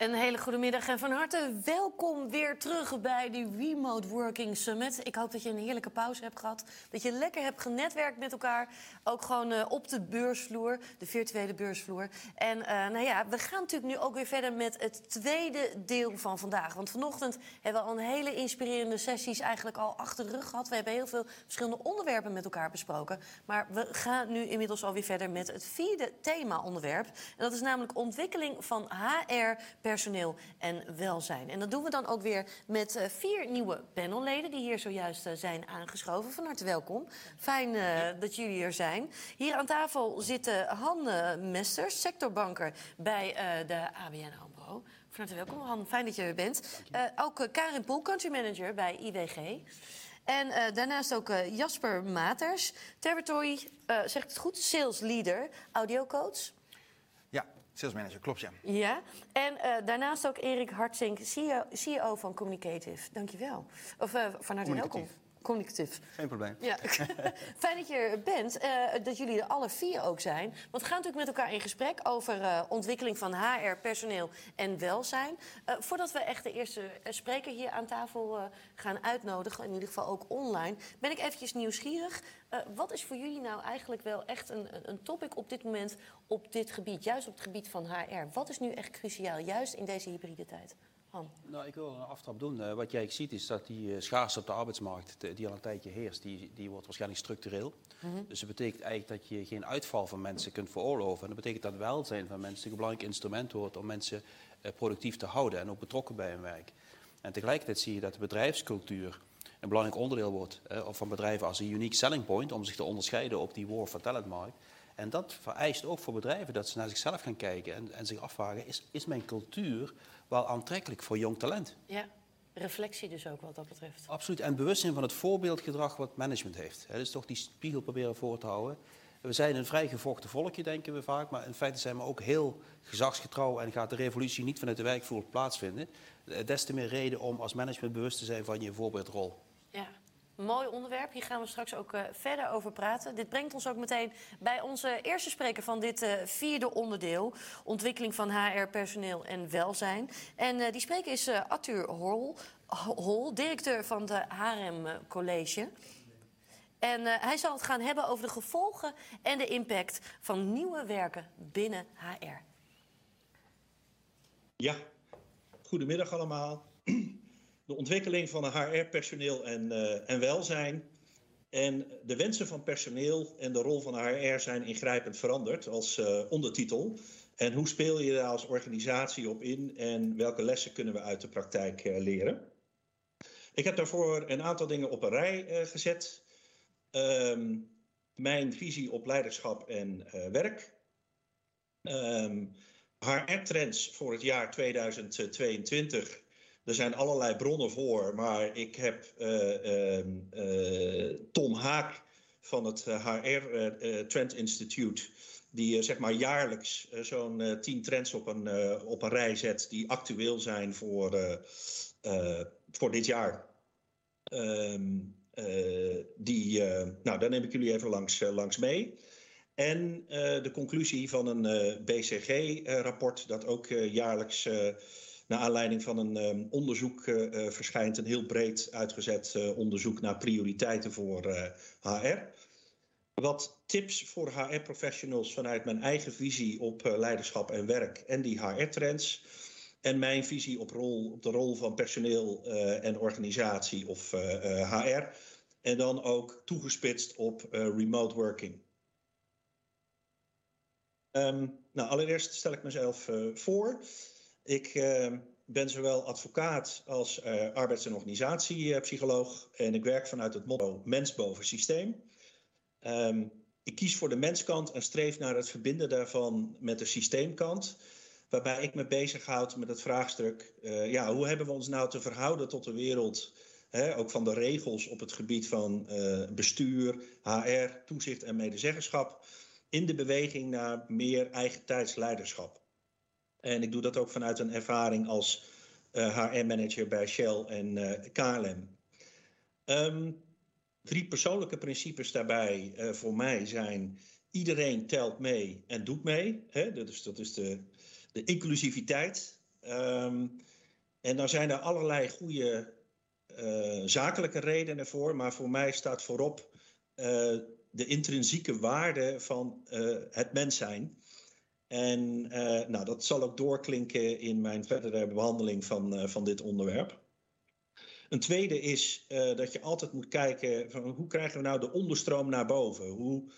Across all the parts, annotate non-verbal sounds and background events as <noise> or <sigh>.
Een hele goede middag en van harte welkom weer terug bij de Remote Working Summit. Ik hoop dat je een heerlijke pauze hebt gehad. Dat je lekker hebt genetwerkt met elkaar. Ook gewoon uh, op de beursvloer, de virtuele beursvloer. En uh, nou ja, we gaan natuurlijk nu ook weer verder met het tweede deel van vandaag. Want vanochtend hebben we al een hele inspirerende sessies eigenlijk al achter de rug gehad. We hebben heel veel verschillende onderwerpen met elkaar besproken. Maar we gaan nu inmiddels alweer verder met het vierde thema-onderwerp. En dat is namelijk ontwikkeling van HR personeel en welzijn. En dat doen we dan ook weer met uh, vier nieuwe panelleden die hier zojuist uh, zijn aangeschoven. Van harte welkom. Fijn uh, dat jullie er zijn. Hier aan tafel zitten Han Mesters, sectorbanker bij de ABN AMRO. Van harte welkom, Han. Fijn dat je er bent. ook Karin Poel, country manager bij IWG. En uh, daarnaast ook uh, Jasper Maters, territory, uh, zegt het goed, sales leader, audiocoach. Sales manager, klopt ja. Ja, en uh, daarnaast ook Erik Hartzink, CEO, CEO van Communicative. Dankjewel. Of uh, van harte welkom. Communicatief. Geen probleem. Ja. <laughs> Fijn dat je er bent, uh, dat jullie er alle vier ook zijn. Want we gaan natuurlijk met elkaar in gesprek over uh, ontwikkeling van HR, personeel en welzijn. Uh, voordat we echt de eerste spreker hier aan tafel gaan uitnodigen, in ieder geval ook online, ben ik eventjes nieuwsgierig. wat is voor jullie nou eigenlijk wel echt een, een topic op dit moment op dit gebied, juist op het gebied van HR? Wat is nu echt cruciaal, juist in deze hybride tijd? Han. Nou, ik wil een aftrap doen. Uh, wat jij ziet is dat die uh, schaarste op de arbeidsmarkt, die al een tijdje heerst, die, die wordt waarschijnlijk structureel. Mm -hmm. Dus dat betekent eigenlijk dat je geen uitval van mensen kunt veroorloven. En dat betekent dat welzijn van mensen een belangrijk instrument wordt om mensen uh, productief te houden en ook betrokken bij hun werk. En tegelijkertijd zie je dat de bedrijfscultuur een belangrijk onderdeel wordt van bedrijven als een unique selling point om zich te onderscheiden op die war for talent markt. En dat vereist ook voor bedrijven dat ze naar zichzelf gaan kijken en, en zich afvragen: is, is mijn cultuur wel aantrekkelijk voor jong talent? Ja, reflectie dus ook wat dat betreft. Absoluut. En bewustzijn van het voorbeeldgedrag wat management heeft. He, dus toch die spiegel proberen voor te houden. We zijn een vrij gevochten volkje, denken we vaak. Maar in feite zijn we ook heel gezagsgetrouw en gaat de revolutie niet vanuit de werkvloer plaatsvinden. Des te meer reden om als management bewust te zijn van je voorbeeldrol. Mooi onderwerp. Hier gaan we straks ook uh, verder over praten. Dit brengt ons ook meteen bij onze eerste spreker van dit uh, vierde onderdeel: ontwikkeling van HR, personeel en welzijn. En uh, die spreker is Arthur Hol, Hol, directeur van de HRM College. En hij zal het gaan hebben over de gevolgen en de impact van nieuwe werken binnen HR. Ja, goedemiddag allemaal de ontwikkeling van HR-personeel en, uh, en welzijn. En de wensen van personeel en de rol van HR zijn ingrijpend veranderd als uh, ondertitel. En hoe speel je daar als organisatie op in en welke lessen kunnen we uit de praktijk uh, leren? Ik heb daarvoor een aantal dingen op een rij gezet. Um, mijn visie op leiderschap en werk. HR-trends voor het jaar 2022 er zijn allerlei bronnen voor, maar ik heb uh, uh, Tom Haak van het HR Trend Institute, die zeg maar jaarlijks zo'n tien trends op een, op een rij zet die actueel zijn voor, voor dit jaar. Ehm, die, nou, daar neem ik jullie even langs, langs mee. En de conclusie van een BCG-rapport dat ook jaarlijks naar aanleiding van een um, onderzoek uh, verschijnt een heel breed uitgezet uh, onderzoek naar prioriteiten voor HR. Wat tips voor HR-professionals vanuit mijn eigen visie op leiderschap en werk en die HR-trends. En mijn visie op, rol, op de rol van personeel en organisatie of HR. En dan ook toegespitst op remote working. Um, nou, allereerst stel ik mezelf voor. Ik uh, ben zowel advocaat als uh, arbeids- en organisatiepsycholoog. En ik werk vanuit het motto mens boven systeem. Um, ik kies voor de menskant en streef naar het verbinden daarvan met de systeemkant. Waarbij ik me bezighoud met het vraagstuk: uh, ja, hoe hebben we ons nou te verhouden tot de wereld? Hè, ook van de regels op het gebied van bestuur, HR, toezicht en medezeggenschap. In de beweging naar meer eigen tijdsleiderschap. En ik doe dat ook vanuit een ervaring als HR-manager bij Shell en uh, KLM. Um, drie persoonlijke principes daarbij uh, voor mij zijn: iedereen telt mee en doet mee. Hè? Dat is de, de inclusiviteit. Ehm, en dan zijn er allerlei goede zakelijke redenen voor, maar voor mij staat voorop de intrinsieke waarde van het mens zijn. En nou, dat zal ook doorklinken in mijn verdere behandeling van, van dit onderwerp. Een tweede is dat je altijd moet kijken van hoe krijgen we nou de onderstroom naar boven? Hoe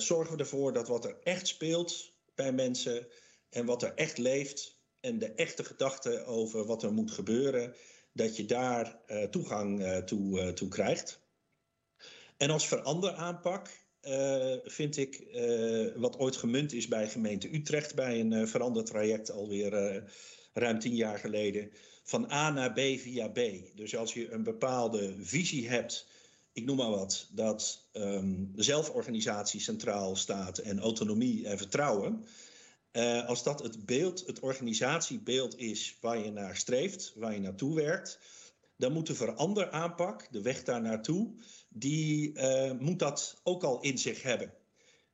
zorgen we ervoor dat wat er echt speelt bij mensen en wat er echt leeft en de echte gedachte over wat er moet gebeuren, dat je daar toegang toe, toe, krijgt. En als veranderaanpak vind ik wat ooit gemunt is bij gemeente Utrecht bij een verandertraject alweer ruim tien jaar geleden. Van A naar B via B. Dus als je een bepaalde visie hebt, ik noem maar wat, dat um, zelforganisatie centraal staat en autonomie en vertrouwen uh, als dat het beeld, het organisatiebeeld is waar je naar streeft, waar je naartoe werkt, dan moet de veranderaanpak, de weg daar naartoe, die uh, moet dat ook al in zich hebben.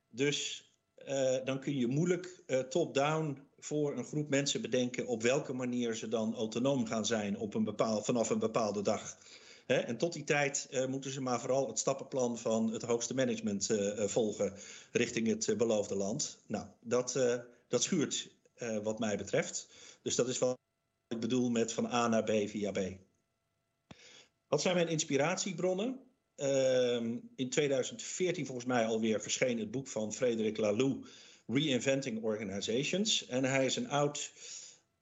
Dus uh, dan kun je moeilijk top-down voor een groep mensen bedenken op welke manier ze dan autonoom gaan zijn op een bepaal, vanaf een bepaalde dag. En tot die tijd moeten ze maar vooral het stappenplan van het hoogste management volgen richting het beloofde land. Nou, dat, dat schuurt wat mij betreft. Dus dat is wat ik bedoel met van A naar B via B. Wat zijn mijn inspiratiebronnen? Uh, in 2014 volgens mij alweer verscheen het boek van Frederik Laloux, Reinventing Organizations. En hij is een oud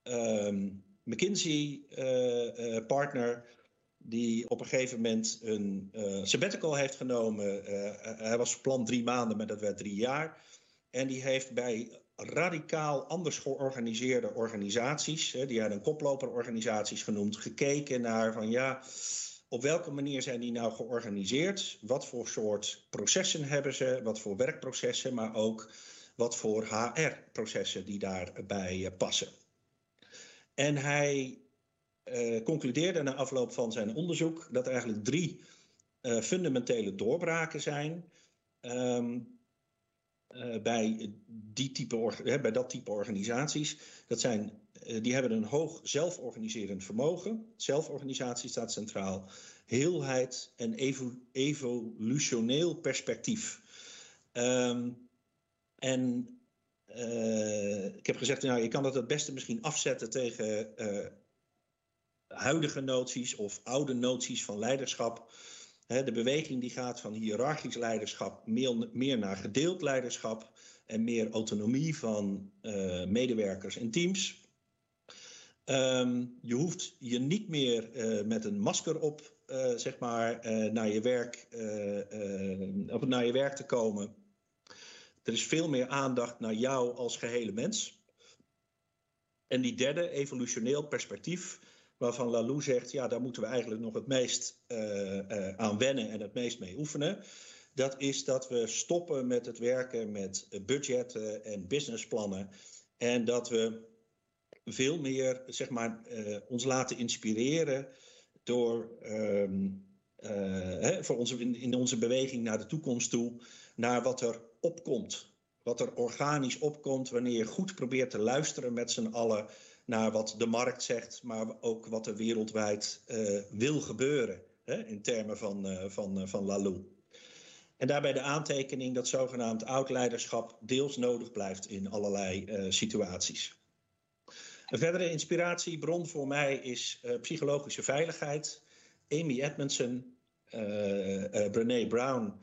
um, McKinsey-partner uh, uh, die op een gegeven moment een uh, sabbatical heeft genomen. hij was plan drie maanden, maar dat werd drie jaar. En die heeft bij radicaal anders georganiseerde organisaties, die hij een koploperorganisaties genoemd, gekeken naar van ja, op welke manier zijn die nou georganiseerd? Wat voor soort processen hebben ze? Wat voor werkprocessen, maar ook wat voor HR-processen die daarbij eh, passen. En hij uh, concludeerde na afloop van zijn onderzoek dat er eigenlijk drie uh, fundamentele doorbraken zijn. Um, uh, bij, die type, hè, bij dat type organisaties. Dat zijn, uh, die hebben een hoog zelforganiserend vermogen. Zelforganisatie staat centraal. Heelheid en evo evolutioneel perspectief. Um, en uh, ik heb gezegd, nou, je kan dat het beste misschien afzetten tegen huidige noties of oude noties van leiderschap de beweging die gaat van hiërarchisch leiderschap meer, naar gedeeld leiderschap en meer autonomie van uh, medewerkers en teams. Um, je hoeft je niet meer uh, met een masker op, uh, zeg maar, naar, je werk, op, naar je werk te komen. Er is veel meer aandacht naar jou als gehele mens. En die derde, evolutioneel perspectief, waarvan Lalou zegt, ja, daar moeten we eigenlijk nog het meest uh, uh, aan wennen en het meest mee oefenen. Dat is dat we stoppen met het werken met budgetten en businessplannen. En dat we veel meer, zeg maar, uh, ons laten inspireren door um, hè, voor onze, in, in onze beweging naar de toekomst toe, naar wat er opkomt. Wat er organisch opkomt wanneer je goed probeert te luisteren met z'n allen naar wat de markt zegt, maar ook wat er wereldwijd uh, wil gebeuren hè, in termen van, uh, van, uh, van Lalou. En daarbij de aantekening dat zogenaamd oud-leiderschap deels nodig blijft in allerlei situaties. Een verdere inspiratiebron voor mij is psychologische veiligheid. Amy Edmondson, Brené Brown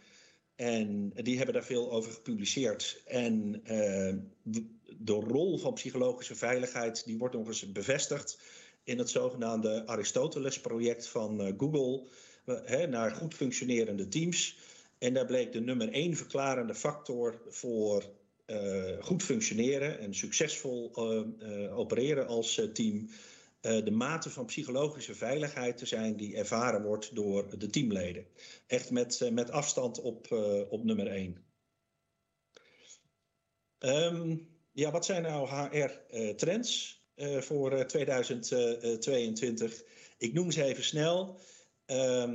en die hebben daar veel over gepubliceerd. En de rol van psychologische veiligheid die wordt nog eens bevestigd in het zogenaamde Aristoteles-project van uh, Google uh, naar goed functionerende teams. En daar bleek de nummer één verklarende factor voor uh, goed functioneren en succesvol opereren als team. de mate van psychologische veiligheid te zijn die ervaren wordt door de teamleden. Echt met, met afstand op, op nummer één. Um, ja, wat zijn nou HR-trends uh, uh, voor 2022? Ik noem ze even snel. Uh,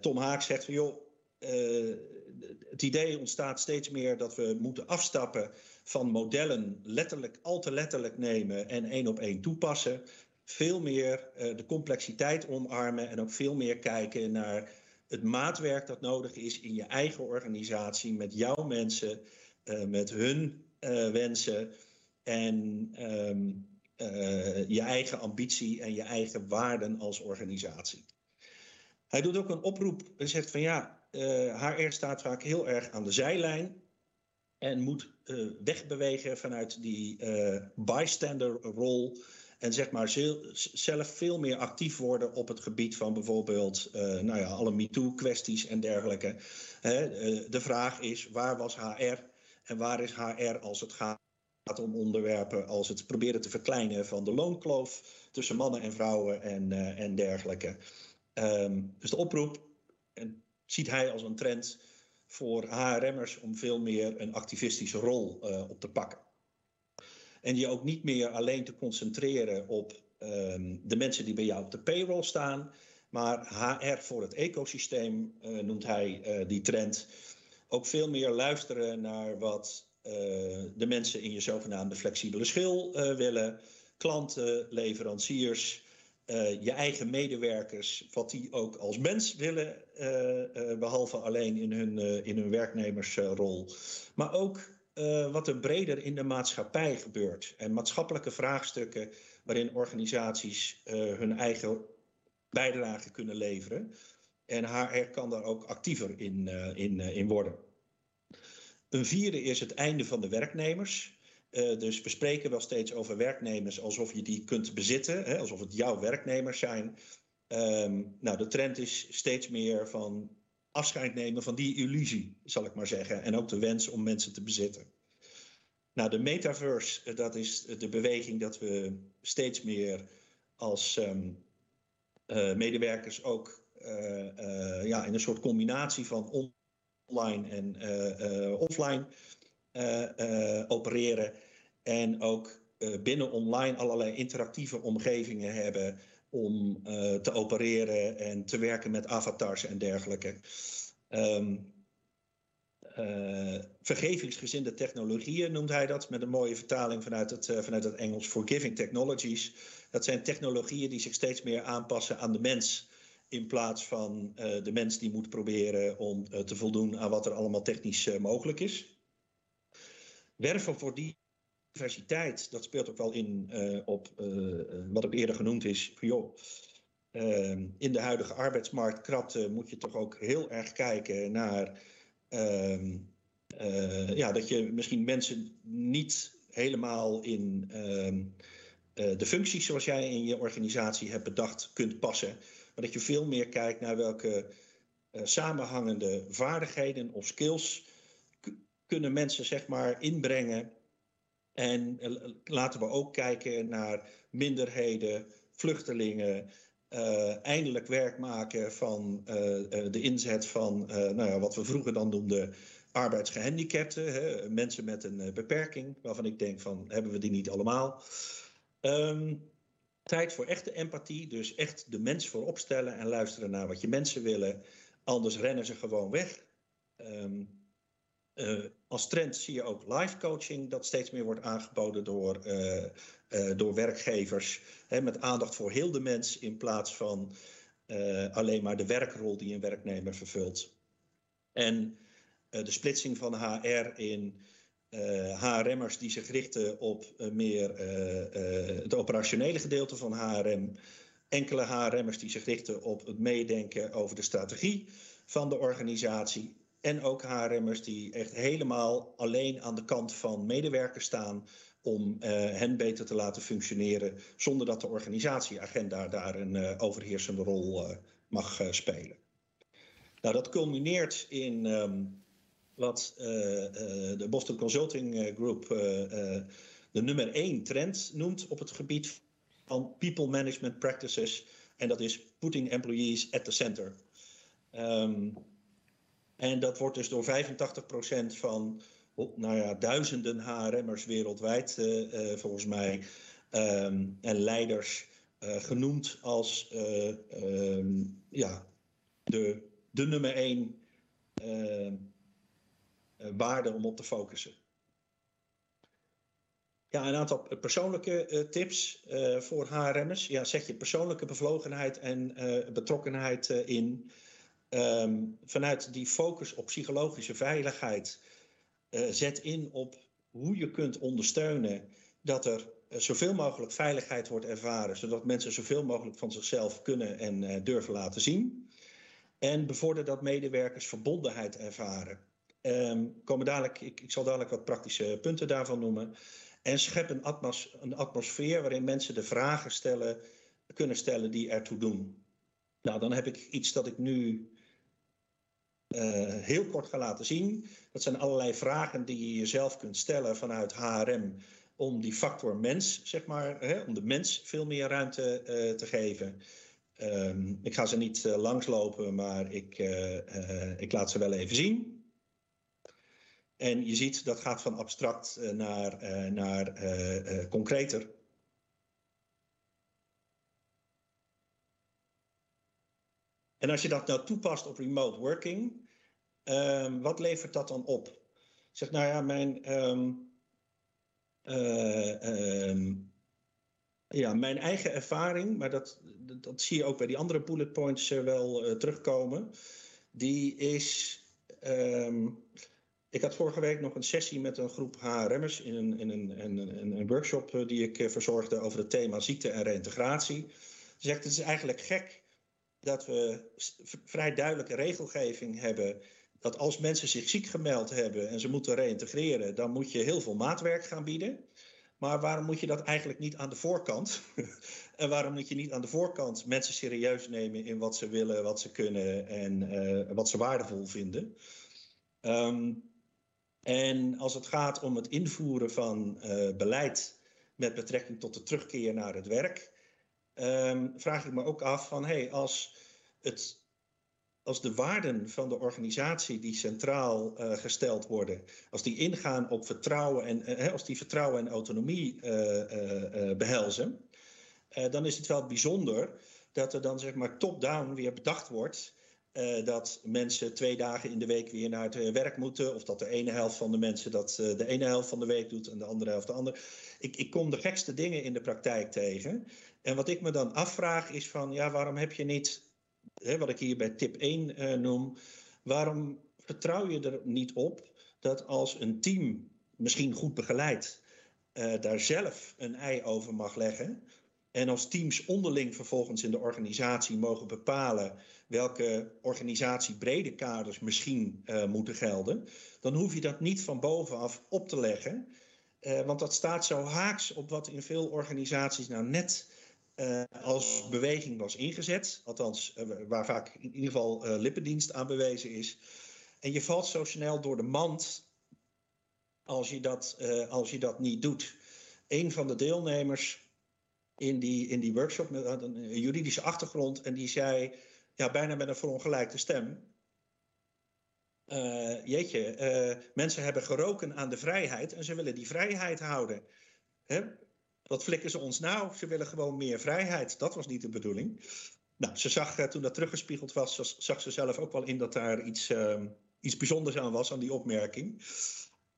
Tom Haak zegt van joh, het idee ontstaat steeds meer dat we moeten afstappen van modellen letterlijk, al te letterlijk nemen en één op één toepassen. Veel meer de complexiteit omarmen en ook veel meer kijken naar het maatwerk dat nodig is in je eigen organisatie, met jouw mensen, met hun wensen en um, je eigen ambitie en je eigen waarden als organisatie. Hij doet ook een oproep en zegt van ja, HR staat vaak heel erg aan de zijlijn en moet wegbewegen vanuit die uh, bystander-rol. En zeg maar zelf veel meer actief worden op het gebied van bijvoorbeeld nou ja, alle MeToo-kwesties en dergelijke. De vraag is: waar was HR en waar is HR als het gaat om onderwerpen als het proberen te verkleinen van de loonkloof tussen mannen en vrouwen en, en dergelijke. Um, dus de oproep en ziet hij als een trend voor HRM'ers om veel meer een activistische rol uh, op te pakken. En je ook niet meer alleen te concentreren op um, de mensen die bij jou op de payroll staan, maar HR voor het ecosysteem uh, noemt hij die trend. Ook veel meer luisteren naar wat de mensen in je zogenaamde flexibele schil willen, klanten, leveranciers, uh, je eigen medewerkers, wat die ook als mens willen, behalve alleen in hun, in hun werknemersrol. maar ook wat er breder in de maatschappij gebeurt. En maatschappelijke vraagstukken waarin organisaties hun eigen bijdrage kunnen leveren. En HR kan daar ook actiever in, in, in worden. Een vierde is het einde van de werknemers. Uh, dus we spreken wel steeds over werknemers alsof je die kunt bezitten, hè, alsof het jouw werknemers zijn. Um, nou, de trend is steeds meer van afscheid nemen van die illusie, zal ik maar zeggen. En ook de wens om mensen te bezitten. Nou, de metaverse, eh, dat is de beweging dat we steeds meer als uh, medewerkers ook ja, in een soort combinatie van online en offline uh, opereren. En ook binnen online allerlei interactieve omgevingen hebben om te opereren en te werken met avatars en dergelijke. Um, vergevingsgezinde technologieën noemt hij dat, met een mooie vertaling vanuit het, vanuit het Engels. Forgiving technologies. Dat zijn technologieën die zich steeds meer aanpassen aan de mens in plaats van uh, de mens die moet proberen om uh, te voldoen aan wat er allemaal technisch uh, mogelijk is werven voor diversiteit, dat speelt ook wel in op wat ook eerder genoemd is. Uh, in de huidige arbeidsmarktkrapte moet je toch ook heel erg kijken naar ehm, ja, dat je misschien mensen niet helemaal in ehm, de functies zoals jij in je organisatie hebt bedacht kunt passen. Dat je veel meer kijkt naar welke samenhangende vaardigheden of skills kunnen mensen zeg maar inbrengen. En eh, laten we ook kijken naar minderheden, vluchtelingen. Uh, eindelijk werk maken van de inzet van nou ja, wat we vroeger dan noemden arbeidsgehandicapten. Hè, mensen met een beperking, waarvan ik denk van hebben we die niet allemaal. Um, tijd voor echte empathie, dus echt de mens voorop stellen en luisteren naar wat je mensen willen. Anders rennen ze gewoon weg. Um, uh, als trend zie je ook live coaching dat steeds meer wordt aangeboden door, uh, uh, door werkgevers. Hè, met aandacht voor heel de mens in plaats van alleen maar de werkrol die een werknemer vervult. En de splitsing van HR in HRM'ers die zich richten op meer het operationele gedeelte van HRM. Enkele HRM'ers die zich richten op het meedenken over de strategie van de organisatie en ook HRM'ers die echt helemaal alleen aan de kant van medewerkers staan om uh, hen beter te laten functioneren zonder dat de organisatieagenda daar een uh, overheersende rol uh, mag spelen. Nou, dat culmineert in um, wat de Boston Consulting Group de nummer één trend noemt op het gebied van people management practices. En dat is putting employees at the center. Um, en dat wordt dus door 85% van nou ja, duizenden HRM'ers wereldwijd, volgens mij, um, en leiders genoemd als um, ja, de, de nummer één ehm, waarde om op te focussen. Ja, een aantal persoonlijke tips voor HRM'ers. Ja, zet je persoonlijke bevlogenheid en betrokkenheid in. Ehm, vanuit die focus op psychologische veiligheid, zet in op hoe je kunt ondersteunen dat er zoveel mogelijk veiligheid wordt ervaren, zodat mensen zoveel mogelijk van zichzelf kunnen en durven laten zien. En bevorder dat medewerkers verbondenheid ervaren. Um, komen dadelijk, ik, ik, zal dadelijk wat praktische punten daarvan noemen. En schep een, atmos, een atmosfeer waarin mensen de vragen stellen, kunnen stellen die ertoe doen. Nou, dan heb ik iets dat ik nu uh, heel kort ga laten zien. Dat zijn allerlei vragen die je jezelf kunt stellen vanuit HRM om die factor mens, zeg maar, hè, om de mens veel meer ruimte uh, te geven. Um, ik ga ze niet uh, langslopen, maar ik, ik laat ze wel even zien. En je ziet dat gaat van abstract uh, naar, uh, naar uh, concreter. En als je dat nou toepast op remote working, um, wat levert dat dan op? Ik zeg, nou ja, mijn, um, um, ja, mijn eigen ervaring, maar dat, dat zie je ook bij die andere bullet points wel terugkomen, die is. Ik had vorige week nog een sessie met een groep HRM'ers in een, in een, een, workshop eh, die ik eh, verzorgde over het thema ziekte en reïntegratie. Ze zegt het is eigenlijk gek dat we vrij duidelijke regelgeving hebben dat als mensen zich ziek gemeld hebben en ze moeten reïntegreren, dan moet je heel veel maatwerk gaan bieden. Maar waarom moet je dat eigenlijk niet aan de voorkant? <laughs> en waarom moet je niet aan de voorkant mensen serieus nemen in wat ze willen, wat ze kunnen en uh, wat ze waardevol vinden? Um, en als het gaat om het invoeren van uh, beleid met betrekking tot de terugkeer naar het werk, um, vraag ik me ook af van hey, als, het, als de waarden van de organisatie die centraal uh, gesteld worden, als die ingaan op vertrouwen en uh, als die vertrouwen en autonomie behelzen, dan is het wel bijzonder dat er dan zeg maar top-down weer bedacht wordt uh, dat mensen twee dagen in de week weer naar het eh, werk moeten. Of dat de ene helft van de mensen dat uh, de ene helft van de week doet en de andere helft de andere. Ik, ik kom de gekste dingen in de praktijk tegen. En wat ik me dan afvraag is van, ja, waarom heb je niet, hè, wat ik hier bij tip 1 uh, noem, waarom vertrouw je er niet op dat als een team, misschien goed begeleid, daar zelf een ei over mag leggen. En als teams onderling vervolgens in de organisatie mogen bepalen welke organisatiebrede kaders misschien uh, moeten gelden, dan hoef je dat niet van bovenaf op te leggen. Uh, want dat staat zo haaks op wat in veel organisaties nou net uh, als beweging was ingezet. Althans, waar vaak in ieder geval lippendienst aan bewezen is. En je valt zo snel door de mand als je dat, als je dat niet doet. Een van de deelnemers in die, in die workshop met een juridische achtergrond en die zei ja, bijna met een verongelijkte stem. Uh, jeetje, uh, mensen hebben geroken aan de vrijheid en ze willen die vrijheid houden. Hè? Wat flikken ze ons nou? Ze willen gewoon meer vrijheid. Dat was niet de bedoeling. Nou, ze zag uh, toen dat teruggespiegeld was, zag ze zelf ook wel in dat daar iets, ehm, iets bijzonders aan was, aan die opmerking.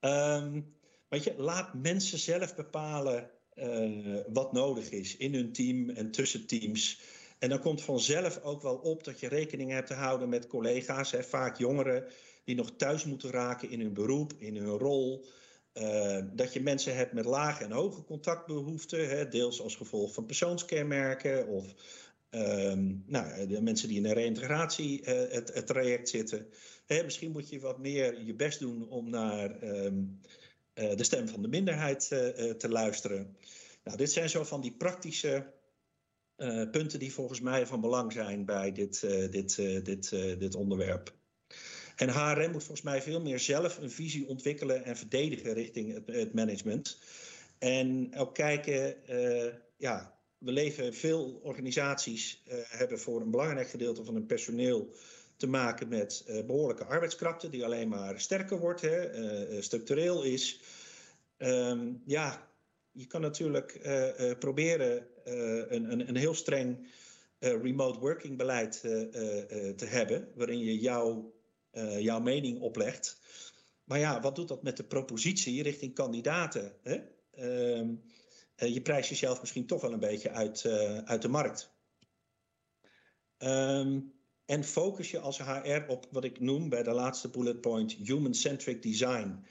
Um, weet je, laat mensen zelf bepalen wat nodig is in hun team en tussen teams. En dan komt vanzelf ook wel op dat je rekening hebt te houden met collega's, hè, vaak jongeren, die nog thuis moeten raken in hun beroep, in hun rol. Uh, dat je mensen hebt met lage en hoge contactbehoeften, hè, deels als gevolg van persoonskenmerken of um, nou, de mensen die in een uh, het, traject zitten. Hè, misschien moet je wat meer je best doen om naar um, uh, de stem van de minderheid te luisteren. Nou, dit zijn zo van die praktische uh, punten die volgens mij van belang zijn bij dit, uh, dit, uh, dit, dit onderwerp. En HRM moet volgens mij veel meer zelf een visie ontwikkelen en verdedigen richting het, management. En ook kijken, ja, we leven, veel organisaties hebben voor een belangrijk gedeelte van hun personeel te maken met behoorlijke arbeidskrachten, die alleen maar sterker wordt, hè, structureel is. Um, ja, je kan natuurlijk proberen een, een, een, heel streng remote working beleid te hebben, waarin je jouw, jouw mening oplegt. Maar ja, wat doet dat met de propositie richting kandidaten? Hè? Ehm, eh, je prijst jezelf misschien toch wel een beetje uit, uit de markt. Um, en focus je als HR op wat ik noem bij de laatste bullet point human-centric design.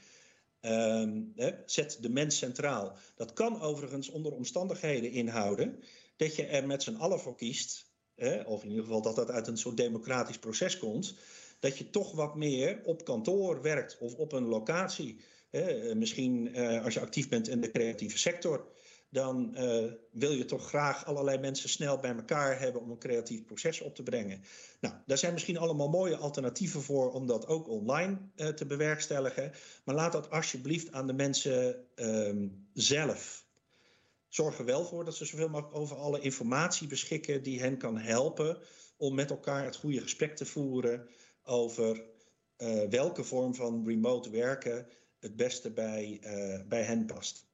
Hè, zet de mens centraal. Dat kan overigens onder omstandigheden inhouden dat je er met z'n allen voor kiest, of in ieder geval dat dat uit een soort democratisch proces komt, dat je toch wat meer op kantoor werkt of op een locatie. Hè. Misschien uh, als je actief bent in de creatieve sector dan uh, wil je toch graag allerlei mensen snel bij elkaar hebben om een creatief proces op te brengen. Nou, daar zijn misschien allemaal mooie alternatieven voor om dat ook online uh, te bewerkstelligen. Maar laat dat alsjeblieft aan de mensen uh, zelf. Zorg er wel voor dat ze zoveel mogelijk over alle informatie beschikken die hen kan helpen om met elkaar het goede gesprek te voeren over uh, welke vorm van remote werken het beste bij, bij hen past.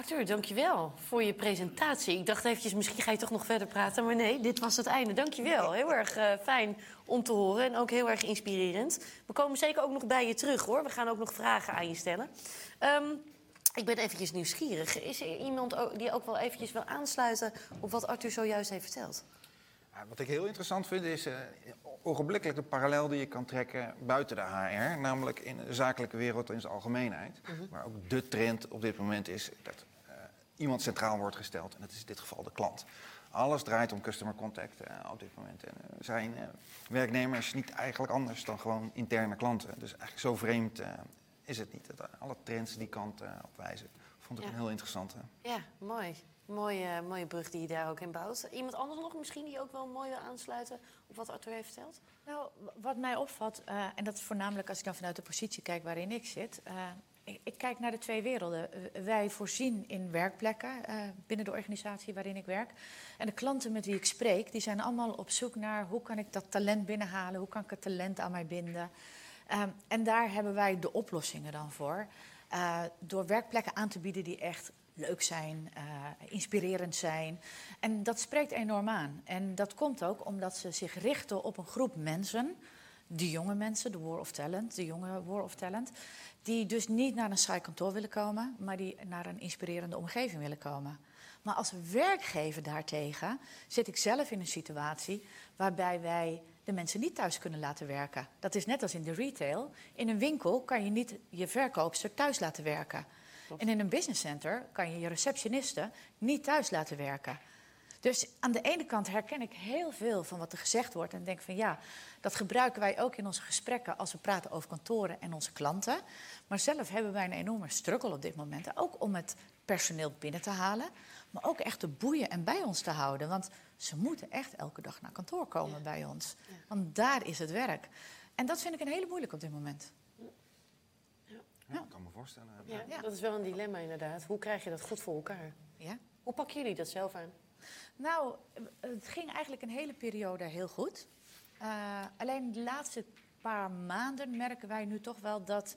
Arthur, dankjewel voor je presentatie. Ik dacht eventjes, misschien ga je toch nog verder praten. Maar nee, dit was het einde. Dankjewel. Heel erg uh, fijn om te horen en ook heel erg inspirerend. We komen zeker ook nog bij je terug, hoor. We gaan ook nog vragen aan je stellen. Um, ik ben eventjes nieuwsgierig. Is er iemand die ook wel eventjes wil aansluiten op wat Arthur zojuist heeft verteld? Wat ik heel interessant vind is uh, ogenblikkelijk de parallel die je kan trekken buiten de HR, namelijk in de zakelijke wereld in zijn algemeenheid. -huh. Waar ook de trend op dit moment is dat iemand centraal wordt gesteld, en dat is in dit geval de klant. Alles draait om customer contact uh, op dit moment. En zijn werknemers niet eigenlijk anders dan gewoon interne klanten. Dus eigenlijk zo vreemd is het niet. Dat alle trends die kant op wijzen. Vond ik ja. een heel interessante. Ja, mooi. Mooie, mooie brug die je daar ook in bouwt. Iemand anders nog misschien die ook wel mooi wil aansluiten op wat Arthur heeft verteld? Nou, wat mij opvalt, uh, en dat is voornamelijk als ik dan vanuit de positie kijk waarin ik zit. Ik, kijk naar de twee werelden. Wij voorzien in werkplekken binnen de organisatie waarin ik werk. En de klanten met wie ik spreek, die zijn allemaal op zoek naar hoe kan ik dat talent binnenhalen, hoe kan ik het talent aan mij binden. en daar hebben wij de oplossingen dan voor. door werkplekken aan te bieden die echt leuk zijn, uh, inspirerend zijn. En dat spreekt enorm aan. En dat komt ook omdat ze zich richten op een groep mensen, de jonge mensen, de War of Talent, de jonge War of Talent, die dus niet naar een saai kantoor willen komen, maar die naar een inspirerende omgeving willen komen. Maar als werkgever daartegen zit ik zelf in een situatie waarbij wij de mensen niet thuis kunnen laten werken. Dat is net als in de retail. In een winkel kan je niet je verkoopster thuis laten werken. En in een business center kan je je receptionisten niet thuis laten werken. Dus aan de ene kant herken ik heel veel van wat er gezegd wordt en denk van ja, dat gebruiken wij ook in onze gesprekken als we praten over kantoren en onze klanten. Maar zelf hebben wij een enorme struggle op dit moment, ook om het personeel binnen te halen, maar ook echt te boeien en bij ons te houden. Want ze moeten echt elke dag naar kantoor komen ja. bij ons. Ja. Want daar is het werk. En dat vind ik een hele moeilijk op dit moment. Ja, ik kan me voorstellen. Ja, ja, dat is wel een dilemma inderdaad. Hoe krijg je dat goed voor elkaar? Ja. Hoe pakken jullie dat zelf aan? Nou, het ging eigenlijk een hele periode heel goed. Uh, alleen de laatste paar maanden merken wij nu toch wel dat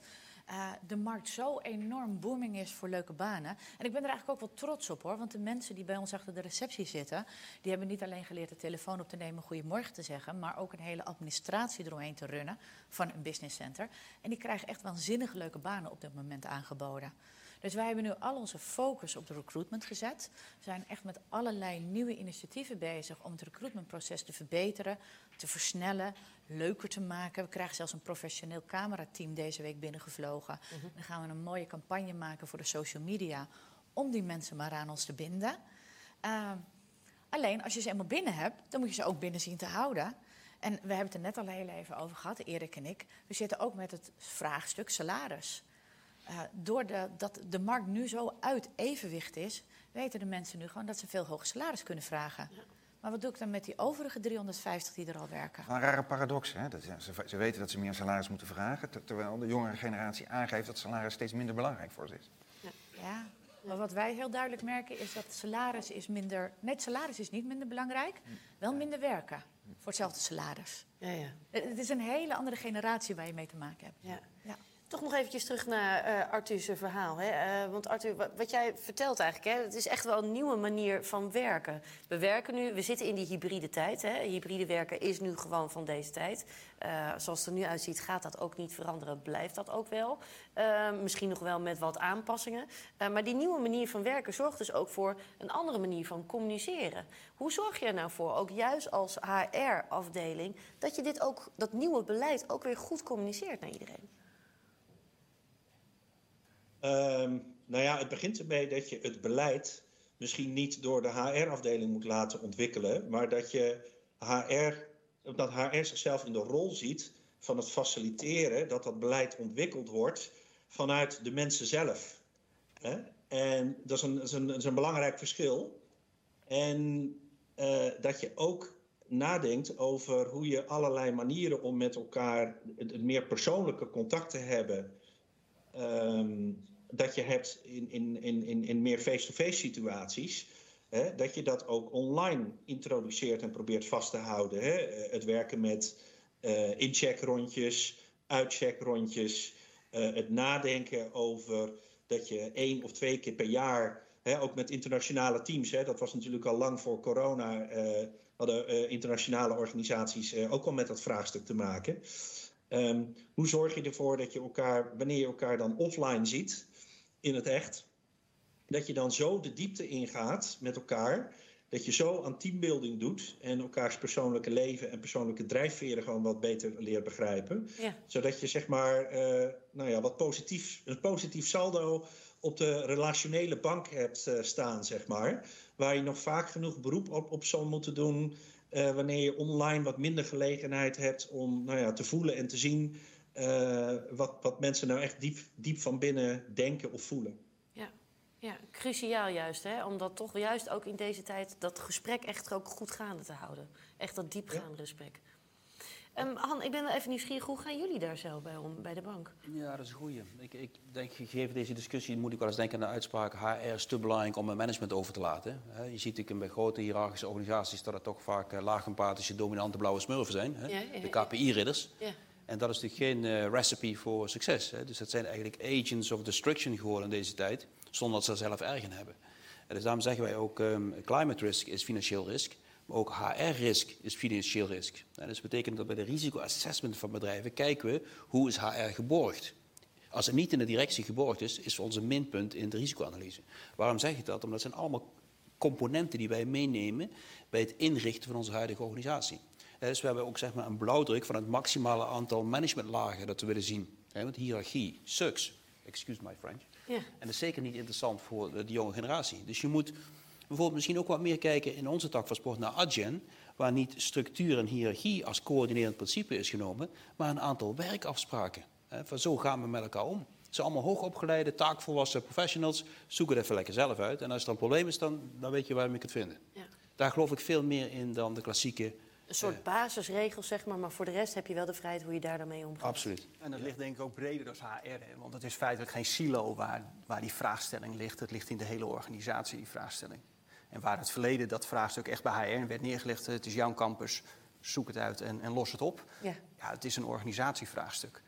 uh, de markt zo enorm booming is voor leuke banen. En ik ben er eigenlijk ook wel trots op hoor. Want de mensen die bij ons achter de receptie zitten, die hebben niet alleen geleerd de telefoon op te nemen, goedemorgen te zeggen, maar ook een hele administratie eromheen te runnen van een business center. En die krijgen echt waanzinnig leuke banen op dit moment aangeboden. Dus wij hebben nu al onze focus op de recruitment gezet. We zijn echt met allerlei nieuwe initiatieven bezig om het recruitmentproces te verbeteren, te versnellen, leuker te maken. We krijgen zelfs een professioneel camerateam deze week binnengevlogen. -huh. Dan gaan we een mooie campagne maken voor de social media om die mensen maar aan ons te binden. Uh, alleen als je ze eenmaal binnen hebt, dan moet je ze ook binnen zien te houden. En we hebben het er net al heel even over gehad, Erik en ik. We zitten ook met het vraagstuk salaris. Uh, doordat de markt nu zo uit evenwicht is, weten de mensen nu gewoon dat ze veel hoger salaris kunnen vragen. Ja. Maar wat doe ik dan met die overige 350 die er al werken? Een rare paradox. Hè? Dat, ze, ze, weten dat ze meer salaris moeten vragen, ter, terwijl de jongere generatie aangeeft dat salaris steeds minder belangrijk voor ze is. Ja. ja. Maar wat wij heel duidelijk merken is dat salaris is minder. Nee, salaris is niet minder belangrijk, wel minder werken voor hetzelfde salaris. Ja, ja. Het is een hele andere generatie waar je mee te maken hebt. Ja. ja. Toch nog eventjes terug naar uh, Arthur's verhaal. Hè? Uh, want Arthur, wat jij vertelt eigenlijk, hè, het is echt wel een nieuwe manier van werken. We werken nu, we zitten in die hybride tijd. Hè? Hybride werken is nu gewoon van deze tijd. Uh, zoals het er nu uitziet, gaat dat ook niet veranderen, blijft dat ook wel. misschien nog wel met wat aanpassingen. maar die nieuwe manier van werken zorgt dus ook voor een andere manier van communiceren. Hoe zorg je er nou voor, ook juist als HR-afdeling, dat je dit ook, dat nieuwe beleid ook weer goed communiceert naar iedereen? Um, nou ja, het begint ermee dat je het beleid misschien niet door de HR-afdeling moet laten ontwikkelen, maar dat je HR, dat HR zichzelf in de rol ziet van het faciliteren dat dat beleid ontwikkeld wordt vanuit de mensen zelf. Hè? En dat is, een, een, een, belangrijk verschil. En uh, dat je ook nadenkt over hoe je allerlei manieren om met elkaar het, meer persoonlijke contact te hebben. Um, dat je hebt in, in, in, in meer face-to-face situaties. Hè, dat je dat ook online introduceert en probeert vast te houden. Hè? Eh, het werken met uh, incheckrondjes, uitcheckrondjes. Uh, het nadenken over dat je één of twee keer per jaar, ook met internationale teams, dat was natuurlijk al lang voor corona, hadden internationale organisaties ook al met dat vraagstuk te maken. Um, hoe zorg je ervoor dat je elkaar, wanneer je elkaar dan offline ziet, in het echt. Dat je dan zo de diepte ingaat met elkaar. Dat je zo aan teambuilding doet en elkaars persoonlijke leven en persoonlijke drijfveren gewoon wat beter leert begrijpen. Ja. Zodat je zeg maar uh, nou ja, wat positief, een positief saldo op de relationele bank hebt uh, staan, zeg maar. Waar je nog vaak genoeg beroep op, op zal moeten doen. Uh, wanneer je online wat minder gelegenheid hebt om nou ja, te voelen en te zien uh, wat, wat mensen nou echt diep, diep van binnen denken of voelen. Ja, ja cruciaal juist, hè? om dat toch juist ook in deze tijd dat gesprek echt ook goed gaande te houden. Echt dat diepgaande ja. gesprek. Um, Han, ik ben wel even nieuwsgierig. Hoe gaan jullie daar zelf bij om, bij de bank? Ja, dat is een goeie. Ik, ik denk, gegeven deze discussie, moet ik wel eens denken aan de uitspraak... HR is te belangrijk om een management over te laten. Je ziet natuurlijk bij grote hiërarchische organisaties... dat het toch vaak uh, laag empathische, dominante blauwe smurfen zijn. Hè? Ja, ja, de KPI-ridders. Ja. En dat is natuurlijk geen uh, recipe voor succes. Hè? Dus dat zijn eigenlijk agents of destruction geworden in deze tijd, zonder dat ze er zelf erg in hebben. En dus daarom zeggen wij ook, um, climate risk is financieel risk, maar ook HR-risk is financieel risk. En dus dat betekent dat bij de risicoassessment van bedrijven kijken we hoe is HR geborgd. Als het niet in de directie geborgd is, is onze minpunt in de risicoanalyse. Waarom zeg ik dat? Omdat het zijn allemaal componenten die wij meenemen bij het inrichten van onze huidige organisatie. Dus we hebben ook zeg maar, een blauwdruk van het maximale aantal managementlagen dat we willen zien. Want hiërarchie sucks. Excuse my French. Ja. En dat is zeker niet interessant voor de, jonge generatie. Dus je moet bijvoorbeeld misschien ook wat meer kijken in onze tak van sport naar Adjen, waar niet structuur en hiërarchie als coördinerend principe is genomen, maar een aantal werkafspraken. Van zo gaan we met elkaar om. Het zijn allemaal hoogopgeleide, taakvolwassen professionals. Zoek het even lekker zelf uit. En als er een probleem is, dan, dan weet je waar je kunt vinden. Ja. Daar geloof ik veel meer in dan de klassieke een soort basisregels, zeg maar. Maar voor de rest heb je wel de vrijheid hoe je daar dan mee omgaat. Absoluut. En dat ligt denk ik ook breder dan HR. Hè? Want het is feitelijk geen silo waar, waar die vraagstelling ligt. Het ligt in de hele organisatie, die vraagstelling. En waar het verleden dat vraagstuk echt bij HR werd neergelegd... het is jouw campus, zoek het uit en, en los het op. Ja. ja, het is een organisatievraagstuk.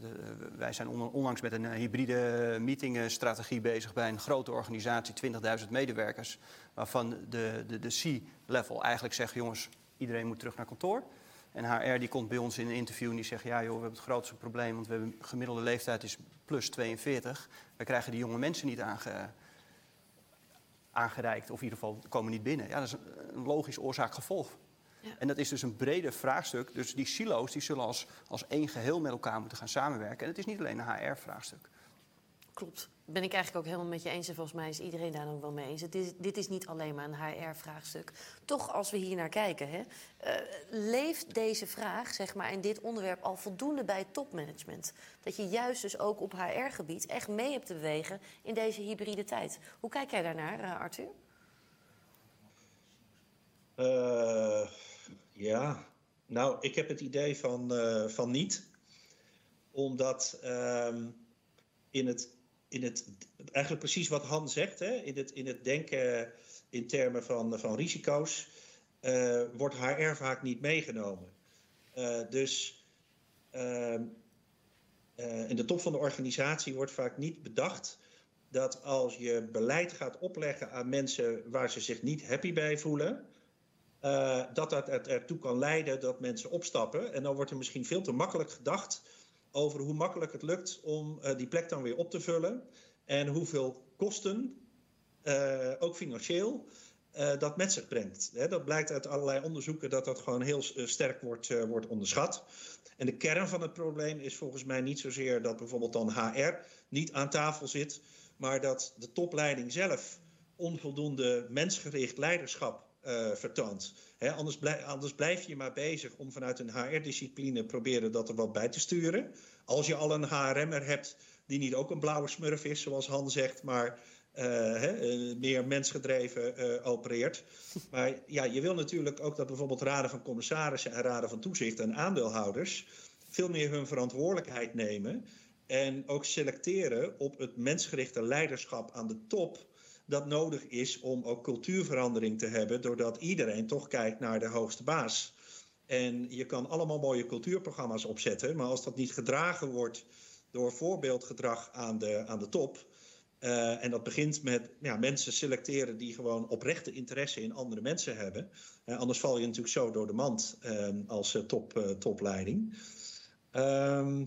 De, wij zijn onlangs met een eh, hybride meetingstrategie bezig bij een grote organisatie, 20.000 medewerkers, waarvan de, de, de C-level eigenlijk zegt: jongens, iedereen moet terug naar kantoor. En HR die komt bij ons in een interview en die zegt... ja joh, we hebben het grootste probleem, want we hebben gemiddelde leeftijd is plus 42. We krijgen die jonge mensen niet aange, aangereikt, of in ieder geval komen niet binnen. Ja, dat is een, logisch oorzaak-gevolg. Ja. En dat is dus een breder vraagstuk. Dus die silo's die zullen als, als één geheel met elkaar moeten gaan samenwerken. En het is niet alleen een HR-vraagstuk. Klopt. Ben ik eigenlijk ook helemaal met je eens. En volgens mij is iedereen daar ook wel mee eens. Dit, dit is niet alleen maar een HR-vraagstuk. Toch, als we hier naar kijken, hè, uh, leeft deze vraag zeg maar, en dit onderwerp al voldoende bij topmanagement? Dat je juist dus ook op HR-gebied echt mee hebt te bewegen in deze hybride tijd. Hoe kijk jij daarnaar, uh, Arthur? Uh, ja, nou, ik heb het idee van, van niet. Omdat ehm, in het in het, eigenlijk precies wat Han zegt, hè, in, het, in het denken in termen van, van risico's, uh, wordt HR vaak niet meegenomen. Uh, dus uh, in de top van de organisatie wordt vaak niet bedacht dat als je beleid gaat opleggen aan mensen waar ze zich niet happy bij voelen, dat dat ertoe kan leiden dat mensen opstappen. En dan wordt er misschien veel te makkelijk gedacht over hoe makkelijk het lukt om uh, die plek dan weer op te vullen. En hoeveel kosten, uh, ook financieel, dat met zich brengt. Dat blijkt uit allerlei onderzoeken dat dat gewoon heel sterk wordt, wordt onderschat. En de kern van het probleem is volgens mij niet zozeer dat bijvoorbeeld dan HR niet aan tafel zit, maar dat de topleiding zelf onvoldoende mensgericht leiderschap uh, vertoont. He, anders, blijf, anders, blijf je maar bezig om vanuit een HR-discipline proberen dat er wat bij te sturen. Als je al een HRM'er hebt die niet ook een blauwe smurf is, zoals Han zegt, maar uh, he, uh, meer mensgedreven opereert. <laughs> Maar ja, je wil natuurlijk ook dat bijvoorbeeld raden van commissarissen en raden van toezicht en aandeelhouders veel meer hun verantwoordelijkheid nemen. En ook selecteren op het mensgerichte leiderschap aan de top dat nodig is om ook cultuurverandering te hebben, doordat iedereen toch kijkt naar de hoogste baas. En je kan allemaal mooie cultuurprogramma's opzetten, maar als dat niet gedragen wordt door voorbeeldgedrag aan de, aan de top. Uh, en dat begint met ja, mensen selecteren die gewoon oprechte interesse in andere mensen hebben. Anders val je natuurlijk zo door de mand uh, als top, topleiding. Ehm,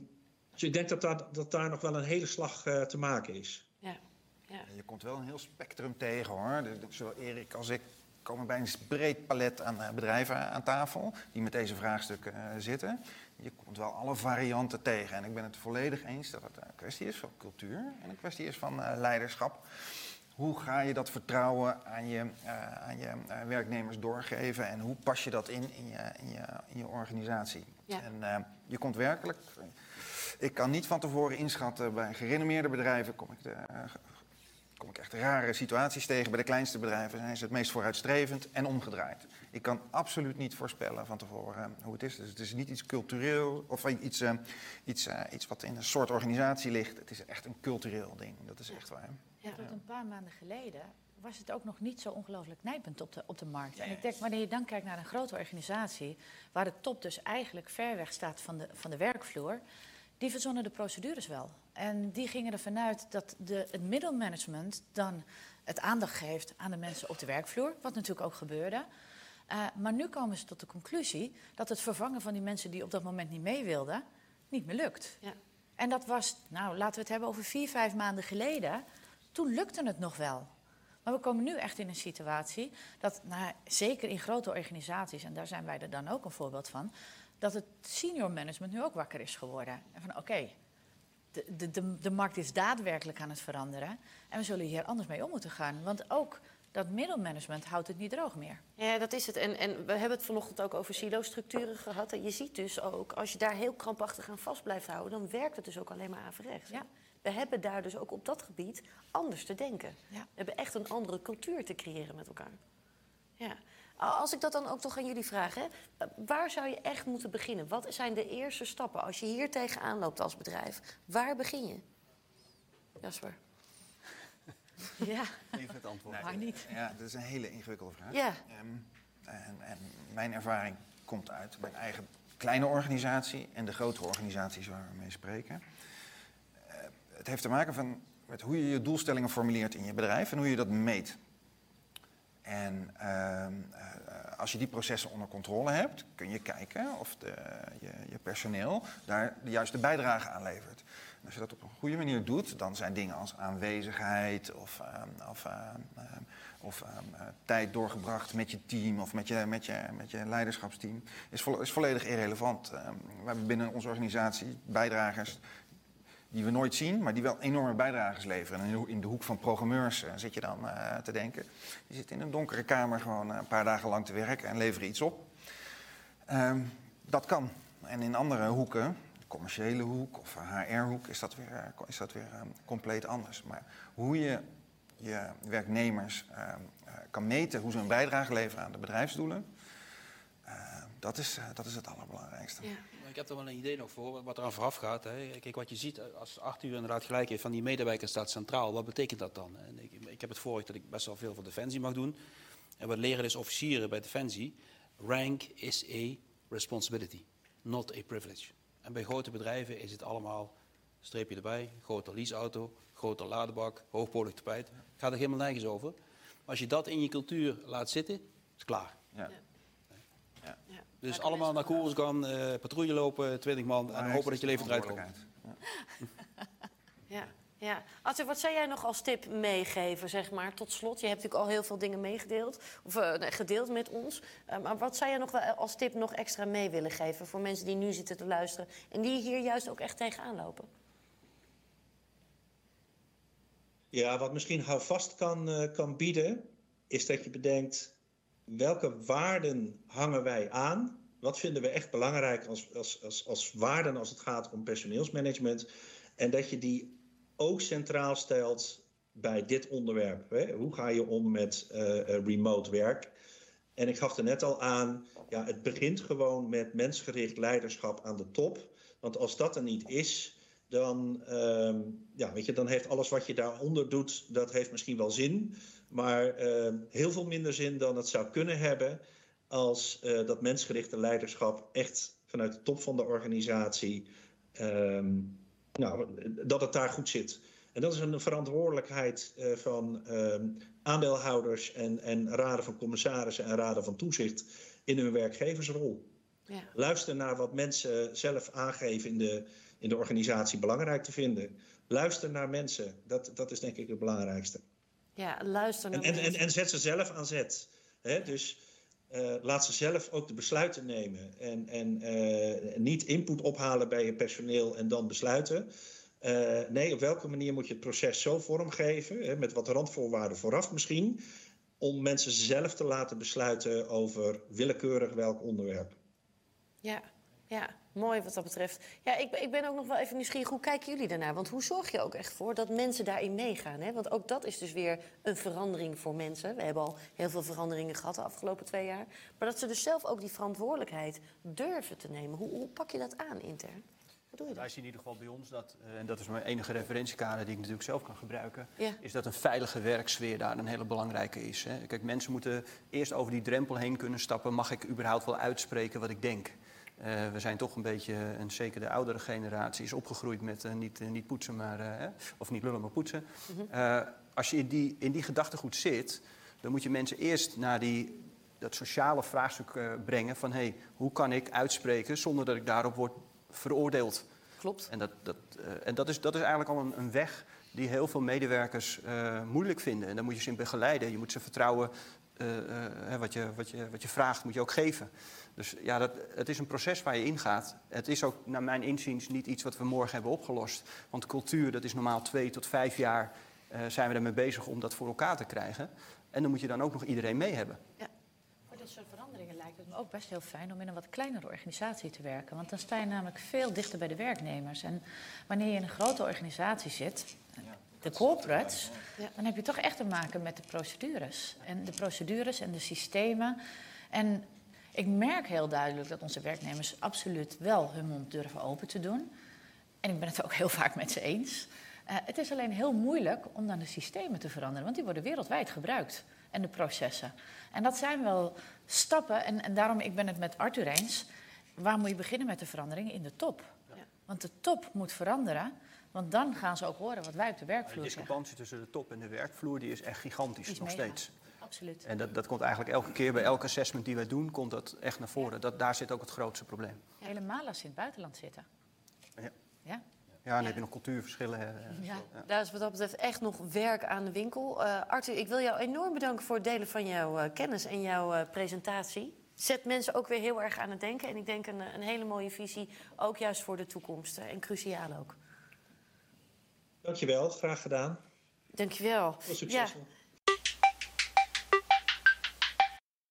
dus ik denk dat daar, dat daar nog wel een hele slag te maken is. Ja. Je komt wel een heel spectrum tegen hoor. Zowel Erik als ik komen bij een breed palet aan eh, bedrijven aan tafel die met deze vraagstukken uh, zitten. Je komt wel alle varianten tegen. En ik ben het volledig eens dat het een kwestie is van cultuur en een kwestie is van uh, leiderschap. Hoe ga je dat vertrouwen aan je, aan je werknemers doorgeven en hoe pas je dat in in je, in je, in je organisatie? Ja. En je komt werkelijk. Ik kan niet van tevoren inschatten bij gerenommeerde bedrijven kom ik de kom ik echt rare situaties tegen. Bij de kleinste bedrijven zijn ze het meest vooruitstrevend en omgedraaid. Ik kan absoluut niet voorspellen van tevoren eh, hoe het is. Dus het is niet iets cultureel of iets, uh, iets, uh, iets wat in een soort organisatie ligt. Het is echt een cultureel ding. Dat is echt waar. Ja. Tot een paar maanden geleden was het ook nog niet zo ongelooflijk nijpend op de, op de markt. En ik denk, wanneer je dan kijkt naar een grote organisatie... waar de top dus eigenlijk ver weg staat van de, van de werkvloer... die verzonnen de procedures wel. En die gingen ervan uit dat de, het middelmanagement dan het aandacht geeft aan de mensen op de werkvloer, wat natuurlijk ook gebeurde. Uh, maar nu komen ze tot de conclusie dat het vervangen van die mensen die op dat moment niet mee wilden, niet meer lukt. Ja. En dat was, nou laten we het hebben over vier, vijf maanden geleden. Toen lukte het nog wel. Maar we komen nu echt in een situatie dat, nou, zeker in grote organisaties, en daar zijn wij er dan ook een voorbeeld van, dat het senior management nu ook wakker is geworden. En van oké, okay, de, de, de, markt is daadwerkelijk aan het veranderen. En we zullen hier anders mee om moeten gaan. Want ook dat middelmanagement houdt het niet droog meer. Ja, dat is het. En, en we hebben het vanochtend ook over silo-structuren gehad. En je ziet dus ook, als je daar heel krampachtig aan vast blijft houden... dan werkt het dus ook alleen maar averechts. Ja. We hebben daar dus ook op dat gebied anders te denken. Ja. We hebben echt een andere cultuur te creëren met elkaar. Ja. Als ik dat dan ook toch aan jullie vraag, hè, waar zou je echt moeten beginnen? Wat zijn de eerste stappen als je hier tegenaan loopt als bedrijf? Waar begin je? Jasper. <laughs> Ja, even het antwoord. maar niet. Ja, dat is een hele ingewikkelde vraag. Ja. Um, en, en, mijn ervaring komt uit mijn eigen kleine organisatie en de grotere organisaties waar we mee spreken. Uh, het heeft te maken van, met hoe je je doelstellingen formuleert in je bedrijf en hoe je dat meet. En uh, als je die processen onder controle hebt, kun je kijken of de, je, je, personeel daar de juiste bijdrage aan levert. Als je dat op een goede manier doet, dan zijn dingen als aanwezigheid of, uh, of, of tijd doorgebracht met je team of met je, met je, met je leiderschapsteam, is, is volledig irrelevant. Ehm, we hebben binnen onze organisatie bijdragers die we nooit zien, maar die wel enorme bijdrages leveren. En in de hoek van programmeurs uh, zit je dan uh, te denken. Die zitten in een donkere kamer gewoon uh, een paar dagen lang te werken en leveren iets op. Um, dat kan. En in andere hoeken, commerciële hoek of HR-hoek, is dat weer, is dat weer um, compleet anders. Maar hoe je je werknemers um, kan meten hoe ze een bijdrage leveren aan de bedrijfsdoelen, dat, is, dat is het allerbelangrijkste. Ja ik heb er wel een idee nog voor, wat eraan vooraf gaat. Hè. Kijk, wat je ziet, als Arthur inderdaad gelijk heeft van die medewerker staat centraal, wat betekent dat dan? En ik, ik heb het vorig dat ik best wel veel voor Defensie mag doen. En wat leren is officieren bij Defensie, rank is a responsibility, not a privilege. En bij grote bedrijven is het allemaal streepje erbij, grote leaseauto, grote ladebak, hoogpolig tapijt. Gaat er helemaal nergens over. Maar als je dat in je cultuur laat zitten, is het klaar. Ja. Ja. Dus allemaal naar koers gaan, eh, patrouille lopen, 20 man en hopen dat je leven eruit komt. Ja, ja. Arthur, wat zou jij nog als tip meegeven, zeg maar, tot slot? Je hebt natuurlijk al heel veel dingen meegedeeld, of eh, gedeeld met ons. Eh, maar wat zou jij nog wel als tip nog extra mee willen geven voor mensen die nu zitten te luisteren en die hier juist ook echt tegenaan lopen? Ja, wat misschien houvast kan, eh, kan bieden, is dat je bedenkt welke waarden hangen wij aan? Wat vinden we echt belangrijk als, als, als, als waarden als het gaat om personeelsmanagement? En dat je die ook centraal stelt bij dit onderwerp. Hè? Hoe ga je om met eh, eh, remote werk? En ik gaf er net al aan, ja, het begint gewoon met mensgericht leiderschap aan de top. Want als dat er niet is, dan, ehm, ja, weet je, dan heeft alles wat je daaronder doet, dat heeft misschien wel zin. Maar ehm, heel veel minder zin dan het zou kunnen hebben als eh, dat mensgerichte leiderschap echt vanuit de top van de organisatie, ehm, nou, dat het daar goed zit. En dat is een verantwoordelijkheid eh, van ehm, aandeelhouders en, en raden van commissarissen en raden van toezicht in hun werkgeversrol. Ja. Luister naar wat mensen zelf aangeven in de, in de organisatie belangrijk te vinden. Luister naar mensen, dat, dat is denk ik het belangrijkste. Ja, luister naar En, en, en, zet ze zelf aan zet. Hè? Dus eh, laat ze zelf ook de besluiten nemen. En, en eh, niet input ophalen bij je personeel en dan besluiten. Eh, nee, op welke manier moet je het proces zo vormgeven, hè, met wat randvoorwaarden vooraf misschien, om mensen zelf te laten besluiten over willekeurig welk onderwerp. Ja, ja, mooi wat dat betreft. Ja, ik, ben- ik ben ook nog wel even nieuwsgierig. Hoe kijken jullie daarnaar? Want hoe zorg je ook echt voor dat mensen daarin meegaan? Hè? Want ook dat is dus weer een verandering voor mensen. We hebben al heel veel veranderingen gehad de afgelopen twee jaar. Maar dat ze dus zelf ook die verantwoordelijkheid durven te nemen. Hoe, hoe pak je dat aan intern? Hoe doe je Wij dat? zien in ieder geval bij ons dat, eh, en dat is mijn enige referentiekader die ik natuurlijk zelf kan gebruiken, Ja. is dat een veilige werksfeer daar een hele belangrijke is. Hè. Kijk, mensen moeten eerst over die drempel heen kunnen stappen. Mag ik überhaupt wel uitspreken wat ik denk? Eh, we zijn toch een beetje, en zeker de oudere generatie, is opgegroeid met eh, niet, eh, niet poetsen, maar, hè, of niet lullen, maar poetsen. Eh, als je in die, in die gedachtegoed zit, dan moet je mensen eerst naar die, dat sociale vraagstuk brengen van hey, hoe kan ik uitspreken zonder dat ik daarop word veroordeeld. Klopt. En dat, dat, en dat, is, dat is eigenlijk al een, een weg die heel veel medewerkers moeilijk vinden. En daar moet je ze in begeleiden. Je moet ze vertrouwen. wat, je, wat, je, wat je vraagt, moet je ook geven. Dus ja, dat, het is een proces waar je ingaat. Het is ook, naar mijn inziens, niet iets wat we morgen hebben opgelost. Want cultuur, dat is normaal twee tot vijf jaar eh, zijn we ermee bezig om dat voor elkaar te krijgen. En dan moet je dan ook nog iedereen mee hebben. Voor dit soort veranderingen lijkt het me ook best heel fijn om in een wat kleinere organisatie te werken. Want dan sta je namelijk veel dichter bij de werknemers. En wanneer je in een grote organisatie zit, de corporates, Ja. dan heb je toch echt te maken met de procedures. En de procedures en de systemen. En ik merk heel duidelijk dat onze werknemers absoluut wel hun mond durven open te doen. En ik ben het ook heel vaak met ze eens. Eh, het is alleen heel moeilijk om dan de systemen te veranderen, want die worden wereldwijd gebruikt. En de processen. En dat zijn wel stappen, en, en daarom ik ben het met Arthur eens. Waar moet je beginnen met de veranderingen? In de top. Ja. Want de top moet veranderen, want dan gaan ze ook horen wat wij op de De werkvloer zeggen. discrepantie tussen de top en de werkvloer die is echt gigantisch, is nog mega. steeds. Absoluut. En dat, dat komt eigenlijk elke keer bij elk assessment die wij doen, komt dat echt naar voren. Dat, daar zit ook het grootste probleem. Helemaal als ze in het buitenland zitten. Ja. Ja? Ja, dan heb je nog cultuurverschillen. hè, Ja. Daar is wat dat betreft echt nog werk aan de winkel. Eh Arthur, ik wil jou enorm bedanken voor het delen van jouw eh, kennis en jouw eh, presentatie. Zet mensen ook weer heel erg aan het denken. En ik denk een, een hele mooie visie, ook juist voor de toekomst. En cruciaal ook. Dankjewel, graag gedaan. Dankjewel. Heel succesvol. Ja,